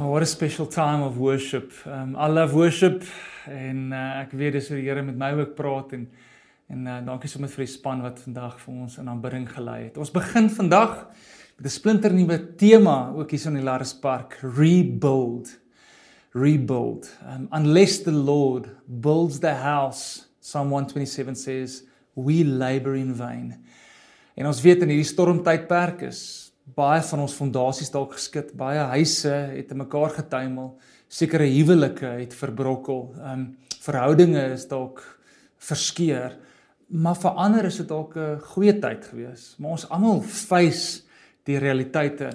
Oh, what a special time of worship. Um I love worship en uh, ek weet dis hoe die Here met my ook praat en en uh, dankie sommer vir die span wat vandag vir ons in aanbidding gelei het. Ons begin vandag met 'n splinter nuwe tema ook hier in die Laris Park, rebuild. Rebuild. Um unless the Lord builds the house, Psalm 127 says, we labor in vain. En ons weet in hierdie stormtydperk is baie van ons fondasies dalk geskit, baie huise het in mekaar getuimel, sekere huwelike het verbrokkel, ehm um, verhoudinge is dalk verskeur, maar vir ander is dit dalk 'n goeie tyd gewees. Maar ons almal face die realiteite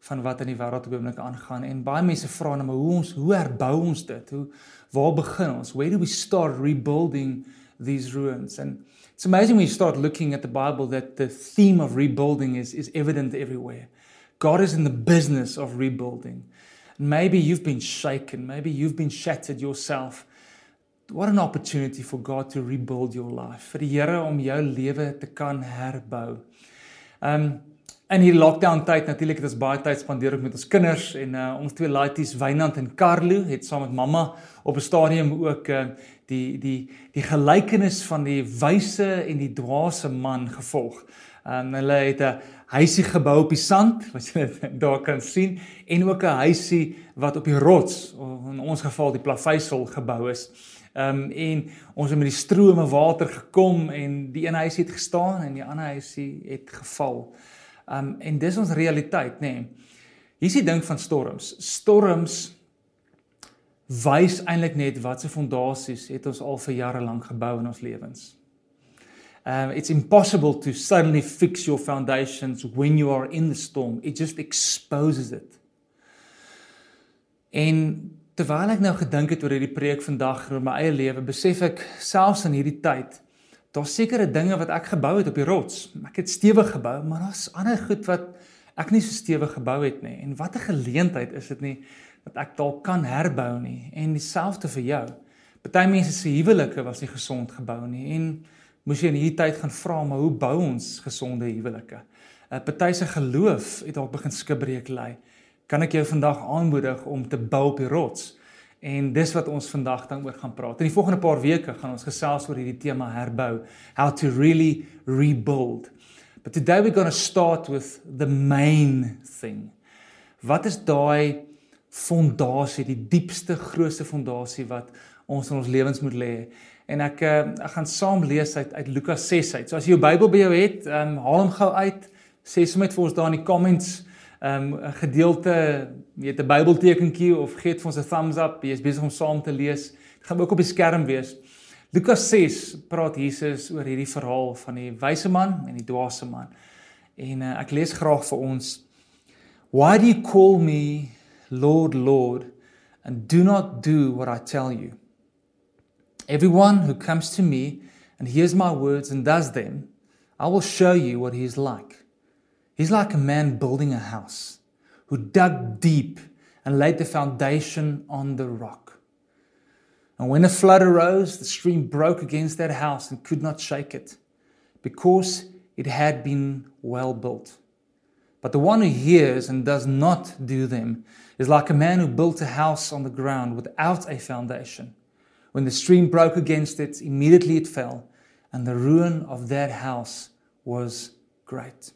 van wat in die wêreld op oomblik aangaan en baie mense vra nou maar hoe ons hoe herbou ons dit? Hoe waar begin ons? Where do we start rebuilding these ruins? And It's amazing when you start looking at the Bible that the theme of rebuilding is, is evident everywhere. God is in the business of rebuilding. Maybe you've been shaken, maybe you've been shattered yourself. What an opportunity for God to rebuild your life. Vir die Here om jou lewe te kan herbou. Um in hierdie lockdown tyd natuurlik het ons baie tyd spandeer met ons kinders en uh, ons twee laities Wynand en Carlo het saam met mamma op 'n stadium ook uh, die die die gelykenis van die wyse en die dwaase man gevolg. Um hulle het 'n huisie gebou op die sand wat jy daar kan sien en ook 'n huisie wat op die rots in ons geval die plaveisel gebou is. Um en ons het met die strome water gekom en die een huisie het gestaan en die ander huisie het geval. Um en dis ons realiteit, nê. Nee. Hier is die ding van storms. Storms wys eintlik net wat se fondasies het ons al vir jare lank gebou in ons lewens. Um it's impossible to suddenly fix your foundations when you are in the storm. It just exposes it. En terwyl ek nou gedink het oor hierdie preek vandag oor my eie lewe, besef ek selfs in hierdie tyd daar's sekere dinge wat ek gebou het op die rots. Ek het stewig gebou, maar daar's ander goed wat ek nie so stewig gebou het nie. En wat 'n geleentheid is dit nie dat ek dalk kan herbou nie. En dieselfde vir jou. Party mense se huwelike was nie gesond gebou nie en moes jy in hierdie tyd gaan vra maar hoe bou ons gesonde huwelike? 'n uh, Party se geloof het dalk begin skibreek lê. Kan ek jou vandag aanmoedig om te bou op die rots? En dis wat ons vandag dan oor gaan praat. In die volgende paar weke gaan ons gesels oor hierdie tema herbou, how to really rebuild. But today we're going to start with the main thing. Wat is daai fondasie, die diepste, grootste fondasie wat ons in ons lewens moet lê? En ek uh, ek gaan saam lees uit uit Lukas 6 uit. So as jy jou Bybel by jou het, ehm um, haal hom gou uit. Sê sommer vir ons daar in die comments ehm, 'n um, gedeelte weet 'n Bybeltekentjie of gee dit vir ons 'n thumbs up. Jy is besig om saam te lees. Dit gaan ook op die skerm wees. Lukas 6 praat Jesus oor hierdie verhaal van die wyse man en die dwaase man. En uh, ek lees graag vir ons. Why do you call me Lord, Lord, and do not do what I tell you? Everyone who comes to me and hears my words and does them, I will show you what he is like. He's like a man building a house who dug deep and laid the foundation on the rock. And when a flood arose, the stream broke against that house and could not shake it, because it had been well built. But the one who hears and does not do them is like a man who built a house on the ground without a foundation. When the stream broke against it, immediately it fell, and the ruin of that house was great.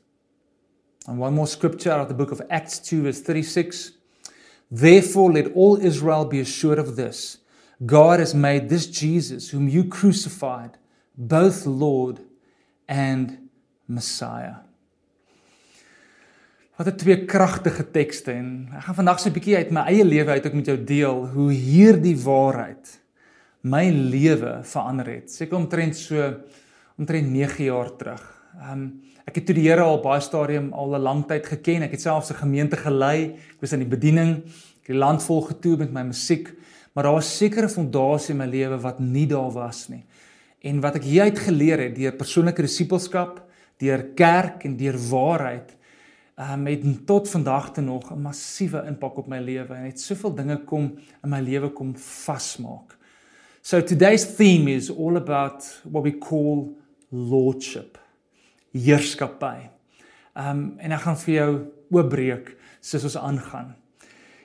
And one more scripture out of the book of Acts 2, verse 36. Therefore, let all Israel be assured of this God has made this Jesus, whom you crucified, both Lord and Messiah. Wat 'n twee kragtige tekste en ek gaan vandag so 'n bietjie uit my eie lewe uit ook met jou deel hoe hierdie waarheid my lewe verander het. Seker omtrent so omtrent 9 jaar terug. Ehm um, ek het toe die Here al baie stadium al 'n lang tyd geken. Ek het selfs 'n gemeente gelei. Ek was in die bediening. Ek het die land vol getoer met my musiek, maar daar was sekere fondasie in my lewe wat nie daar was nie. En wat ek hieruit geleer het deur persoonlike disipelskap, deur kerk en deur waarheid, um, het tot vandag toe nog 'n massiewe impak op my lewe en het soveel dinge kom in my lewe kom vasmaak. So today's theme is all about what we call lordship heerskappy. Ehm um, en ek gaan vir jou oopbreek soos ons aangaan.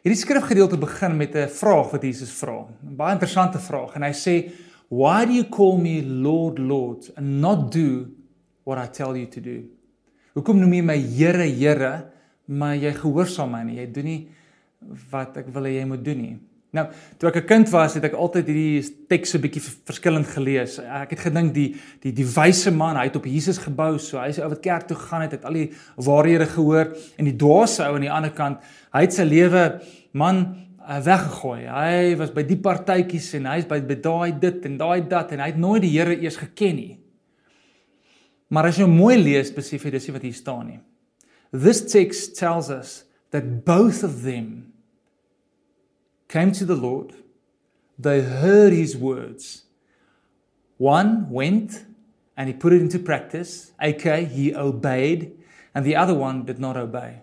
Hierdie skrifgedeelte begin met 'n vraag wat Jesus vra. 'n Baie interessante vraag en hy sê, "Why do you call me Lord, Lord and not do what I tell you to do?" Hoekom noem jy my Here, Here, maar jy gehoorsaam my nie? Jy doen nie wat ek wil hê jy moet doen nie. Nou, toe ek 'n kind was, het ek altyd hierdie teks so 'n bietjie verskillend gelees. Ek het gedink die die die wyse man, hy het op Jesus gebou, so hy is ou wat kerk toe gegaan het, het al die waarhede gehoor en die dwaase ou aan die ander kant, hy het sy lewe man uh, weggegooi. Hy was by die partytjies en hy's by by daai dit en daai dat en hy het nooit die Here eers geken nie. Maar as jy mooi lees, jy dis wat hier staan nie. This text tells us that both of them came to the Lord. They heard his words. One went and he put it into practice, aka he obeyed, and the other one did not obey.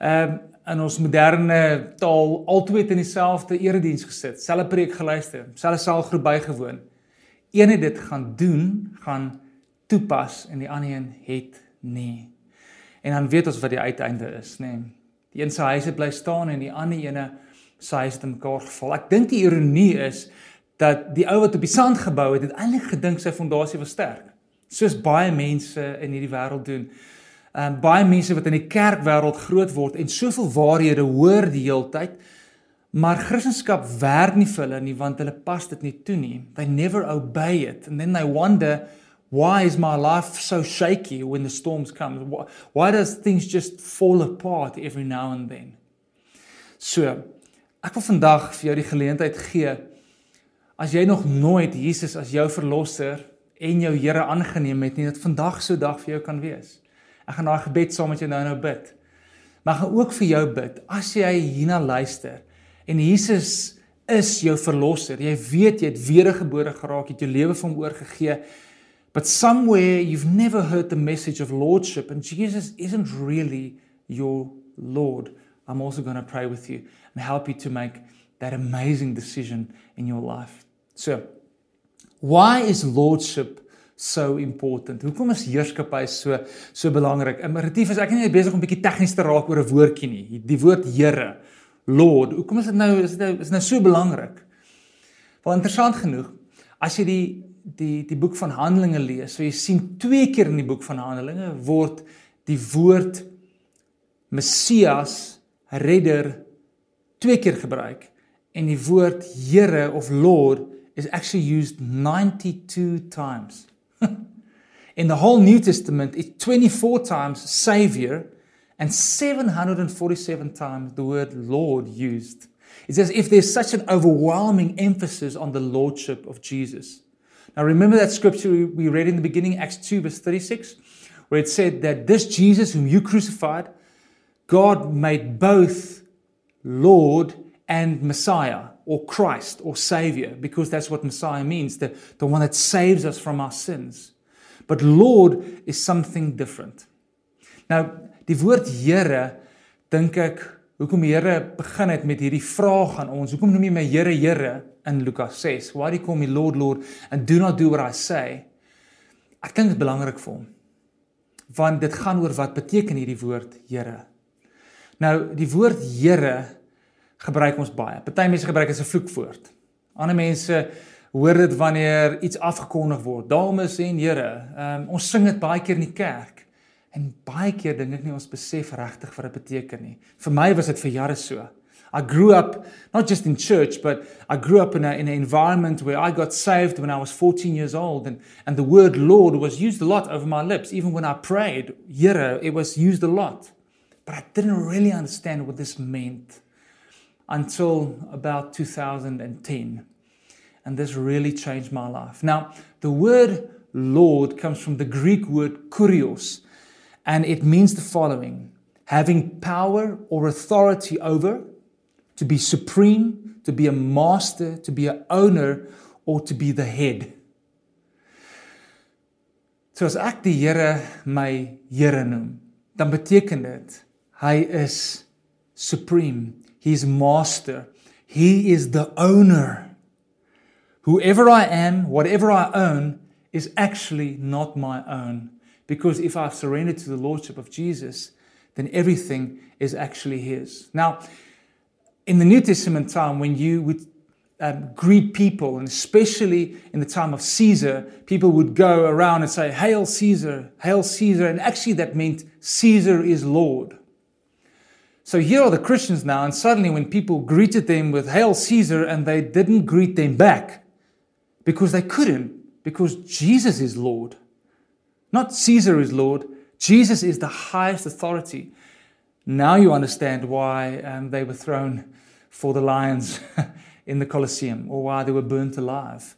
Um in ons moderne taal altyd in dieselfde erediens gesit, selfe preek geluister, selfe saalgroep bygewoon. Een het dit gaan doen, gaan toepas en die ander een het nie. En dan weet ons wat die uiteinde is, nê. Nee. Die een se huis het bly staan en die ander ene sy huis het in mekaar geval. Ek dink die ironie is dat die ou wat op die sand gebou het, het eintlik gedink sy fondasie was sterk. Soos baie mense in hierdie wêreld doen. Ehm um, baie mense wat in die kerkwêreld groot word en soveel waarhede hoor die heeltyd, maar Christendom werk nie vir hulle nie want hulle pas dit nie toe nie. They never obey it and then they wonder why is my life so shaky when the storms come? Why, why does things just fall apart every now and then? So, Ek wil vandag vir jou die geleentheid gee as jy nog nooit Jesus as jou verlosser en jou Here aangeneem het nie, dat vandag so dag vir jou kan wees. Ek gaan daai gebed saam met jou nou-nou bid. Maar gaan ook vir jou bid as jy hierna luister en Jesus is jou verlosser. Jy weet jy het wedergebore geraak, jy het jou lewe vir hom oorgegee. But somewhere you've never heard the message of lordship and Jesus isn't really your lord. I'm also going to pray with you and help you to make that amazing decision in your life. So, why is lordship so important? Hoekom is heerskappy so so belangrik? In relatief is ek nie besig om 'n bietjie tegnies te raak oor 'n woordjie nie. Die woord Here, Lord. Hoekom is dit nou is dit nou is nou so belangrik? Wel interessant genoeg, as jy die die die boek van Handelinge lees, so jy sien twee keer in die boek van Handelinge word die woord Messias redder twee keer gebruik en die woord Here of Lord is actually used 92 times. In the whole New Testament it's 24 times savior and 747 times the word Lord used. It's as if there's such an overwhelming emphasis on the lordship of Jesus. Now remember that scripture we read in the beginning Acts 2 verse 36 where it said that this Jesus whom you crucified God made both Lord and Messiah or Christ or Savior because that's what Messiah means the, the one that saves us from our sins. But Lord is something different. Nou, die woord Here dink ek hoekom die Here begin het met hierdie vraag aan ons. Hoekom noem jy my Here Here in Lukas 6? Why do you call me Lord Lord and do not do what I say? Ek dink dit is belangrik vir hom. Want dit gaan oor wat beteken hierdie woord Here. Nou die woord Here gebruik ons baie. Party mense gebruik dit as 'n vloekwoord. Ander mense hoor dit wanneer iets afgekondig word. Dames en here, um, ons sing dit baie keer in die kerk. En baie keer dink ek nie ons besef regtig wat dit beteken nie. Vir my was dit vir jare so. I grew up not just in church, but I grew up in a in an environment where I got saved when I was 14 years old and and the word Lord was used a lot over my lips even when I prayed. Here, it was used a lot. But I didn't really understand what this meant until about 2010. And this really changed my life. Now, the word Lord comes from the Greek word kurios, and it means the following having power or authority over, to be supreme, to be a master, to be an owner, or to be the head. So as ek die Here my Here noem, dan beteken dit Hy is supreme. He's master. He is the owner. Whoever I am, whatever I own, is actually not my own. Because if I've surrendered to the Lordship of Jesus, then everything is actually His. Now, in the New Testament time when you would um, greet people, and especially in the time of Caesar, people would go around and say, Hail Caesar, Hail Caesar. And actually, that meant Caesar is Lord. So here are the Christians now, and suddenly when people greeted them with Hail Caesar, and they didn't greet them back because they couldn't, because Jesus is Lord. Not Caesar is Lord, Jesus is the highest authority. Now you understand why um, they were thrown for the lions in the Colosseum or why they were burnt alive.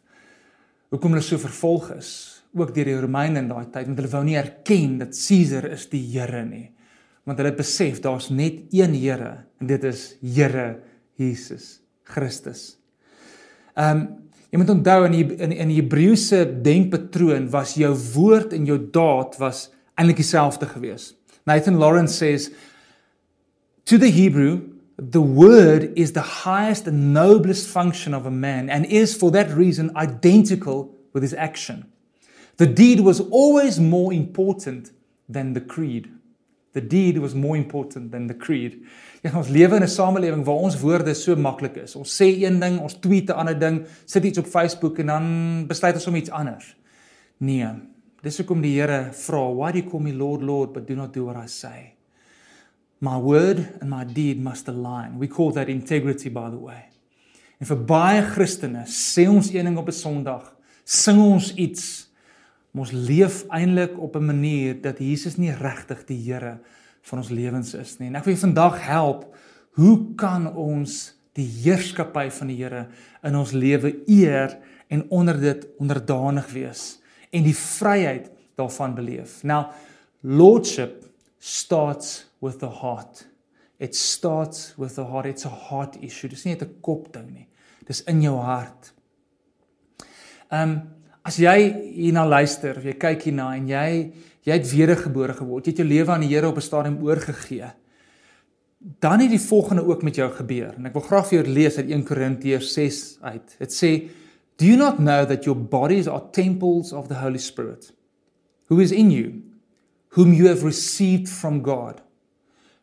Hoekom hulle so vervolg is, ook deur die Romeine in daai tyd, want hulle wou nie erken dat Caesar is die Here nie. Want hulle het besef daar's net een Here en dit is Here Jesus Christus. Ehm um, jy moet onthou in die, in in die Hebreëse denkpatroon was jou woord en jou daad was eintlik dieselfde gewees. Nathan Lawrence says to the Hebrew the word is the highest and noblest function of a man and is for that reason identical with his action. The deed was always more important than the creed. The deed was more important than the creed. Ja, ons lewe in 'n samelewing waar ons woorde so maklik is. Ons sê een ding, ons tweet 'n ander ding, sit iets op Facebook en dan besluit ons om iets anders. Nee. Dis hoekom die Here vra, "Why do you call me Lord, Lord, but do not do what I say?" My word and my deed must align. We call that integrity by the way. En vir baie Christene sê ons een ding op 'n Sondag, sing ons iets, ons leef eintlik op 'n manier dat Jesus nie regtig die Here van ons lewens is nie. En ek wil vandag help, hoe kan ons die heerskappy van die Here in ons lewe eer en onder dit onderdanig wees en die vryheid daarvan beleef. Now, lordship starts with the heart. It starts with the heart. It's a heart issue. Dis nie net 'n kop ding nie. Dis in jou hart. Ehm um, as jy hierna luister, of jy kyk hierna en jy jy het wedergebore geword. Jy het jou lewe aan die Here op 'n stadium oorgegee. Dan het die volgende ook met jou gebeur. En ek wil graag vir jou lees uit 1 Korintiërs 6 uit. Dit sê, "Do you not know that your bodies are temples of the Holy Spirit, who is in you, whom you have received from God?"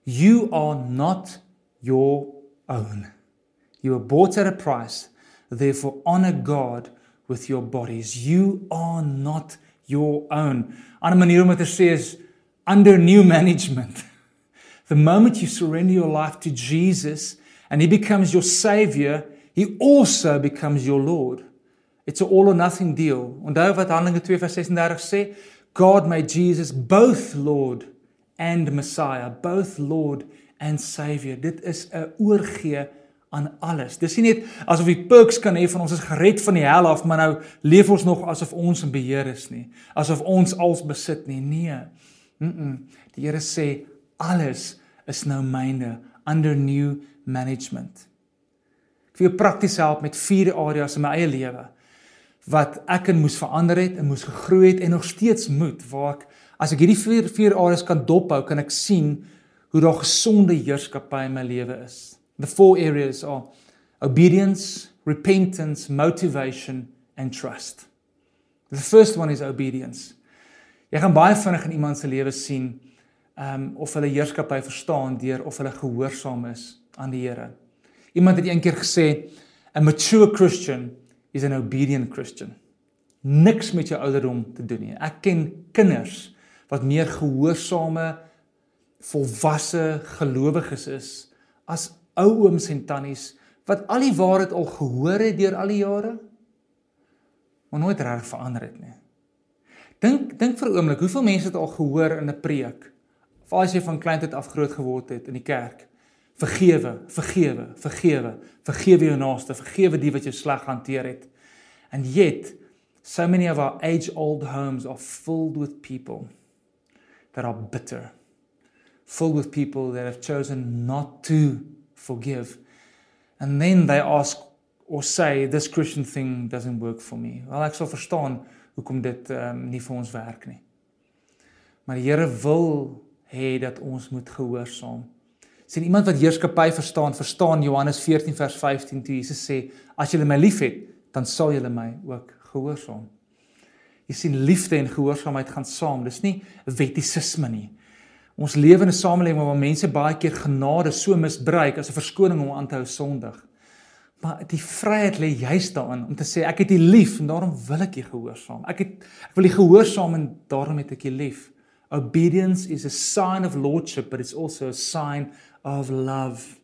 You are not your own. You were bought at a price. Therefore, honor God with your bodies. You are not your own. Ander manier om dit te sê is under new management. The moment you surrender your life to Jesus and he becomes your savior, he also becomes your Lord. It's an all or nothing deal. Onthou wat Handelinge 2:36 sê, God made Jesus both Lord and Messiah, both Lord and Savior. Dit is 'n oorgee aan alles. Dis nie net asof die perks kan hê van ons is gered van die hel af, maar nou leef ons nog asof ons in beheer is nie, asof ons alles besit nie. Nee. Mm. -mm. Die Here sê alles is nou myne under new management. Ek wil jou prakties help met vier areas in my eie lewe wat ek en moes verander het en moes gegroei het en nog steeds moet waar ek As ek hierdie vier vier areas kan dophou, kan ek sien hoe daar gesonde heerskappy in my lewe is. The four areas are obedience, repentance, motivation and trust. The first one is obedience. Jy gaan baie vinnig in iemand se lewe sien ehm um, of hulle heerskappy verstaan deur of hulle gehoorsaam is aan die Here. Iemand het eendag gesê, "A mature Christian is an obedient Christian." Niks met jou ouderdom te doen nie. Ek ken kinders wat meer gehoorsame volwasse gelowiges is as ou ooms en tannies wat al die waarheid al gehoor het deur al die jare maar nooit reg verander het nie. Dink dink vir 'n oomblik, hoeveel mense het al gehoor in 'n preek? Of as jy van kleintyd af groot geword het in die kerk, vergewe, vergewe, vergewe, vergewe jou naaste, vergewe die wat jou sleg hanteer het. And yet, so many of our age-old homes are filled with people that are bitter, filled with people that have chosen not to forgive. And then they ask or say this Christian thing doesn't work for me. Wel ek sal verstaan hoekom dit um, nie vir ons werk nie. Maar die Here wil hê dat ons moet gehoorsaam. Sien iemand wat heerskappy verstaan, verstaan Johannes 14 vers 15 toe Jesus sê as julle my liefhet, dan sal julle my ook gehoorsaam. Jy sien liefde en gehoorsaamheid gaan saam. Dis nie wettisisme nie. Ons lewe in 'n samelewing waar mense baie keer genade so misbruik as 'n verskoning om aan te hou sondig. Maar die vryheid lê juist daarin om te sê ek het U lief en daarom wil ek U gehoorsaam. Ek het ek wil U gehoorsaam en daarom het ek U lief. Obedience is a sign of lordship but it's also a sign of love.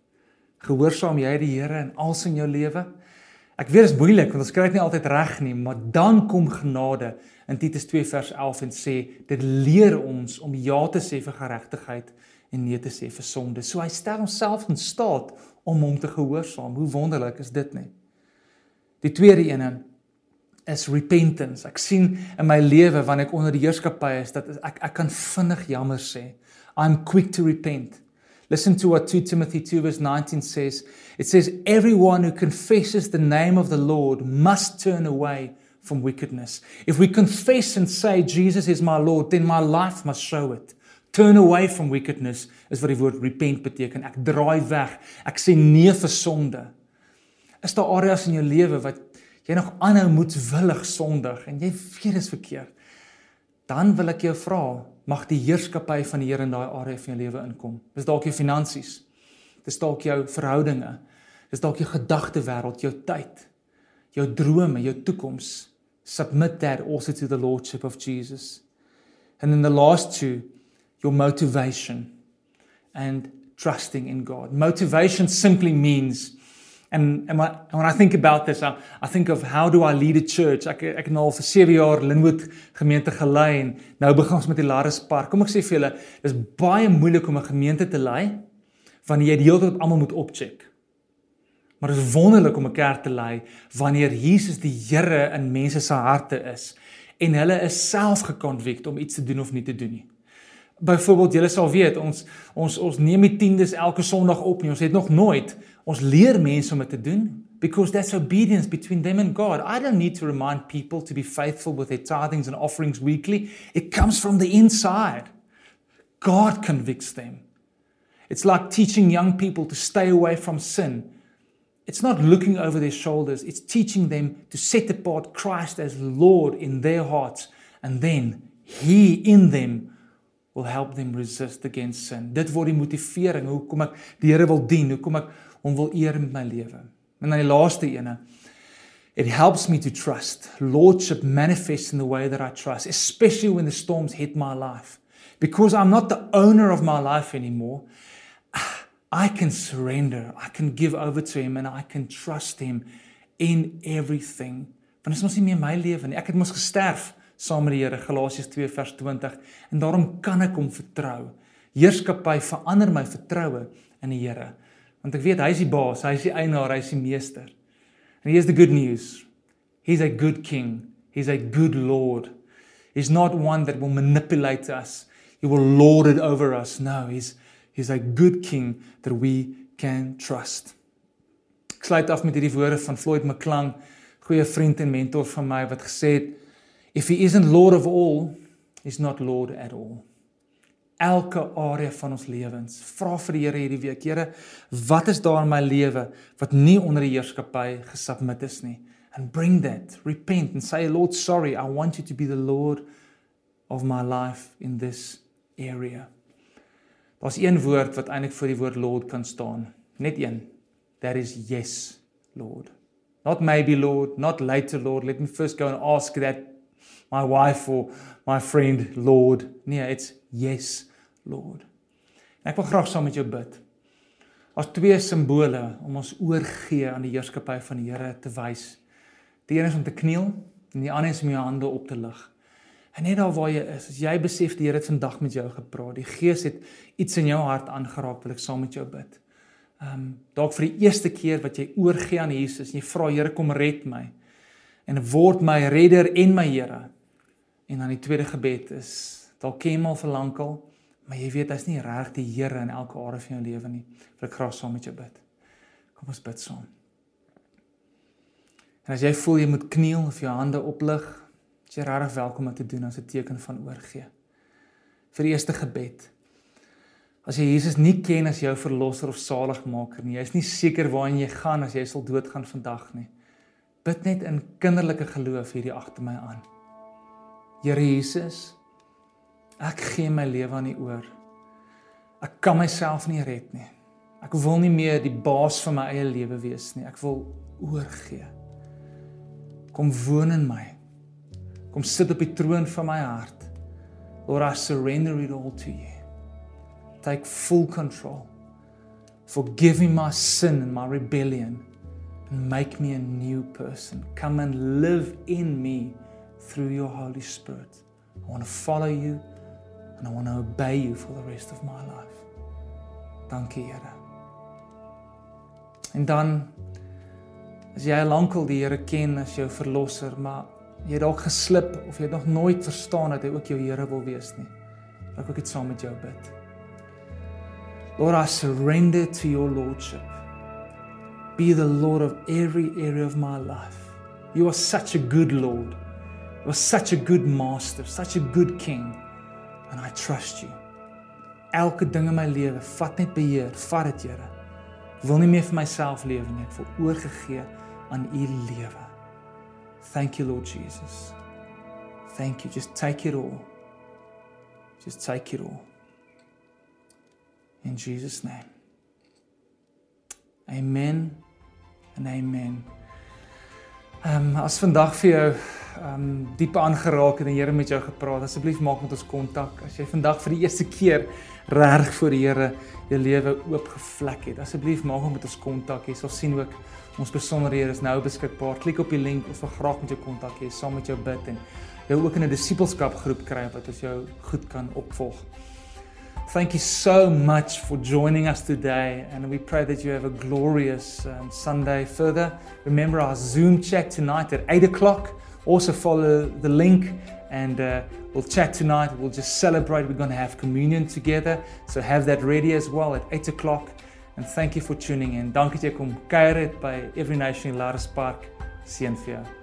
Gehoorsaam jy die Here in alles in jou lewe? Ek weet dit is moeilik want ons kry dit nie altyd reg nie, maar dan kom genade in Titus 2 vers 11 en sê dit leer ons om ja te sê vir geregtigheid en nee te sê vir sonde. So hy stel homself in staat om hom te gehoorsaam. Hoe wonderlik is dit nie? Die tweede een is repentance. Ek sien in my lewe wanneer ek onder die heerskappy is dat ek ek kan vinnig jammer sê. I'm quick to repent. Listen to what 2 Timothy 2 verse 19 says. It says everyone who confesses the name of the Lord must turn away from wickedness. If we confess and say Jesus is my Lord, then my life must show it. Turn away from wickedness is wat die woord repent beteken. Ek draai weg. Ek sê nee vir sonde. Is daar areas in jou lewe wat jy nog aanhou moedwillig sondig en jy weet dit is verkeerd? Dan wil ek jou vra, mag die heerskappy van die Here in daai area van jou lewe inkom. Dis dalk jou finansies. Dis dalk jou verhoudinge. Dis dalk jou gedagtewêreld, jou tyd, jou drome, jou toekoms submit that also to the lordship of Jesus. And then the last two, your motivation and trusting in God. Motivation simply means and, and, when, when I think about this, I, I think of how do I lead a church? Ek ek nou al vir 7 jaar Linwood gemeente gelei en nou begin ons met die Laris Park. Kom ek sê vir julle, dis baie moeilik om 'n gemeente te lei wanneer jy die hele tyd almal moet opcheck. Maar dit is wonderlik om 'n kerk te lei wanneer Jesus die Here in mense se harte is en hulle is self gekonvikt om iets te doen of nie te doen nie. Byvoorbeeld, julle sal weet, ons ons ons neem die tiendes elke Sondag op nie. Ons het nog nooit ons leer mense om dit te doen because that's obedience between them and God. I don't need to remind people to be faithful with their tithings and offerings weekly. It comes from the inside. God convicts them. It's like teaching young people to stay away from sin. It's not looking over their shoulders, it's teaching them to set apart Christ as Lord in their hearts, and then He in them will help them resist against sin. Dit word die motivering hoekom ek die Here wil dien, hoekom ek hom wil eer met my lewe. En dan die laaste ene. It helps me to trust. Lordship manifests in the way that I trust, especially when the storms hit my life. Because I'm not the owner of my life anymore. I can surrender. I can give over to him and I can trust him in everything. Want dit is mos nie meer my lewe nie. Ek het mos gesterf saam met die Here Galasiërs 2 vers 20 en daarom kan ek hom vertrou. Heerskappy verander my vertroue in die Here. Want ek weet hy is die baas, hy is die eienaar, hy is die meester. And here's the good news. He's a good king. He's a good lord. He's not one that will manipulate us. He will lord it over us. No, he's He's a good king that we can trust. Ek sluit af met hierdie woorde van Floyd McClung, goeie vriend en mentor van my wat gesê het if he isn't lord of all, he's not lord at all. Elke area van ons lewens, vra vir die Here hierdie week, Here, wat is daar in my lewe wat nie onder die heerskappy gesubmit is nie? And bring that, repent and say, Lord, sorry, I want you to be the Lord of my life in this area. Daar's een woord wat eintlik vir die woord Lord kan staan. Net een. That is yes, Lord. Not maybe Lord, not later Lord. Let me first go and ask that my wife or my friend Lord. Nee, it's yes, Lord. En ek wil graag saam met jou bid. As twee simbole om ons oorgee aan die heerskappy van die Here te wys. Die een is om te kniel en die ander is om jou hande op te lig. En net daar waar jy is, as jy besef die Here het vandag met jou gepraat, die Gees het iets in jou hart aangeraak, wil ek saam met jou bid. Ehm um, dalk vir die eerste keer wat jy oorgee aan Jesus en jy vra Here kom red my en word my redder en my Here. En dan die tweede gebed is dalk ken jy al vir lankal, maar jy weet hy's nie reg die Here in elke area van jou lewe nie. Wil ek graag saam met jou bid. Kom ons bid saam. En as jy voel jy moet kniel of jou hande oplig, Jy is regtig welkom om te doen as 'n teken van oorgee. Vir die eerste gebed. As jy Jesus nie ken as jou verlosser of saligmaker nie, jy's nie seker waarheen jy gaan as jy sal doodgaan vandag nie. Bid net in kinderlike geloof hierdie agter my aan. Here Jesus, ek gee my lewe aan U oor. Ek kan myself nie red nie. Ek wil nie meer die baas van my eie lewe wees nie. Ek wil oorgee. Kom woon in my. Kom sit op die troon van my hart. Lord, I surrender it all to you. Take full control. Forgive me my sin and my rebellion and make me a new person. Come and live in me through your Holy Spirit. I want to follow you and I want to obey you for the rest of my life. Dankie Here. En dan as jy lankal die Here ken as jou verlosser, maar jy dalk geslip of jy het nog nooit verstaan dat hy ook jou Here wil wees nie. Ek wil net saam met jou bid. Lord, I surrender to your lordship. Be the Lord of every area of my life. You are such a good Lord. Are such a good master, such a good king. And I trust you. Elke ding in my lewe, vat net beheer, vat dit, Here. Ek wil nie meer vir myself lewe nie, ek wil oorgegee aan U lewe. Thank you Lord Jesus. Thank you. Just take it all. Just take it all. In Jesus name. Amen. En amen. Ehm um, as vandag vir jou um, diep aangeraak het en die Here met jou gepraat, asseblief maak met ons kontak. As jy vandag vir die eerste keer reg voor die Here jou lewe oopgevlek het, asseblief maak met ons kontak. Jy sal sien ook ons besonderhede is nou beskikbaar. Klik op die link of vir graag met jou kontak hê, saam met jou bid en jou ook in 'n disippelskap groep kry wat ons jou goed kan opvolg. Thank you so much for joining us today, and we pray that you have a glorious um, Sunday further. Remember our Zoom chat tonight at 8 o'clock. Also, follow the link, and uh, we'll chat tonight. We'll just celebrate. We're going to have communion together, so have that ready as well at 8 o'clock. And thank you for tuning in. Dankie dat jy kom kuier het by Every Nation Laris Park. Seën vir jou.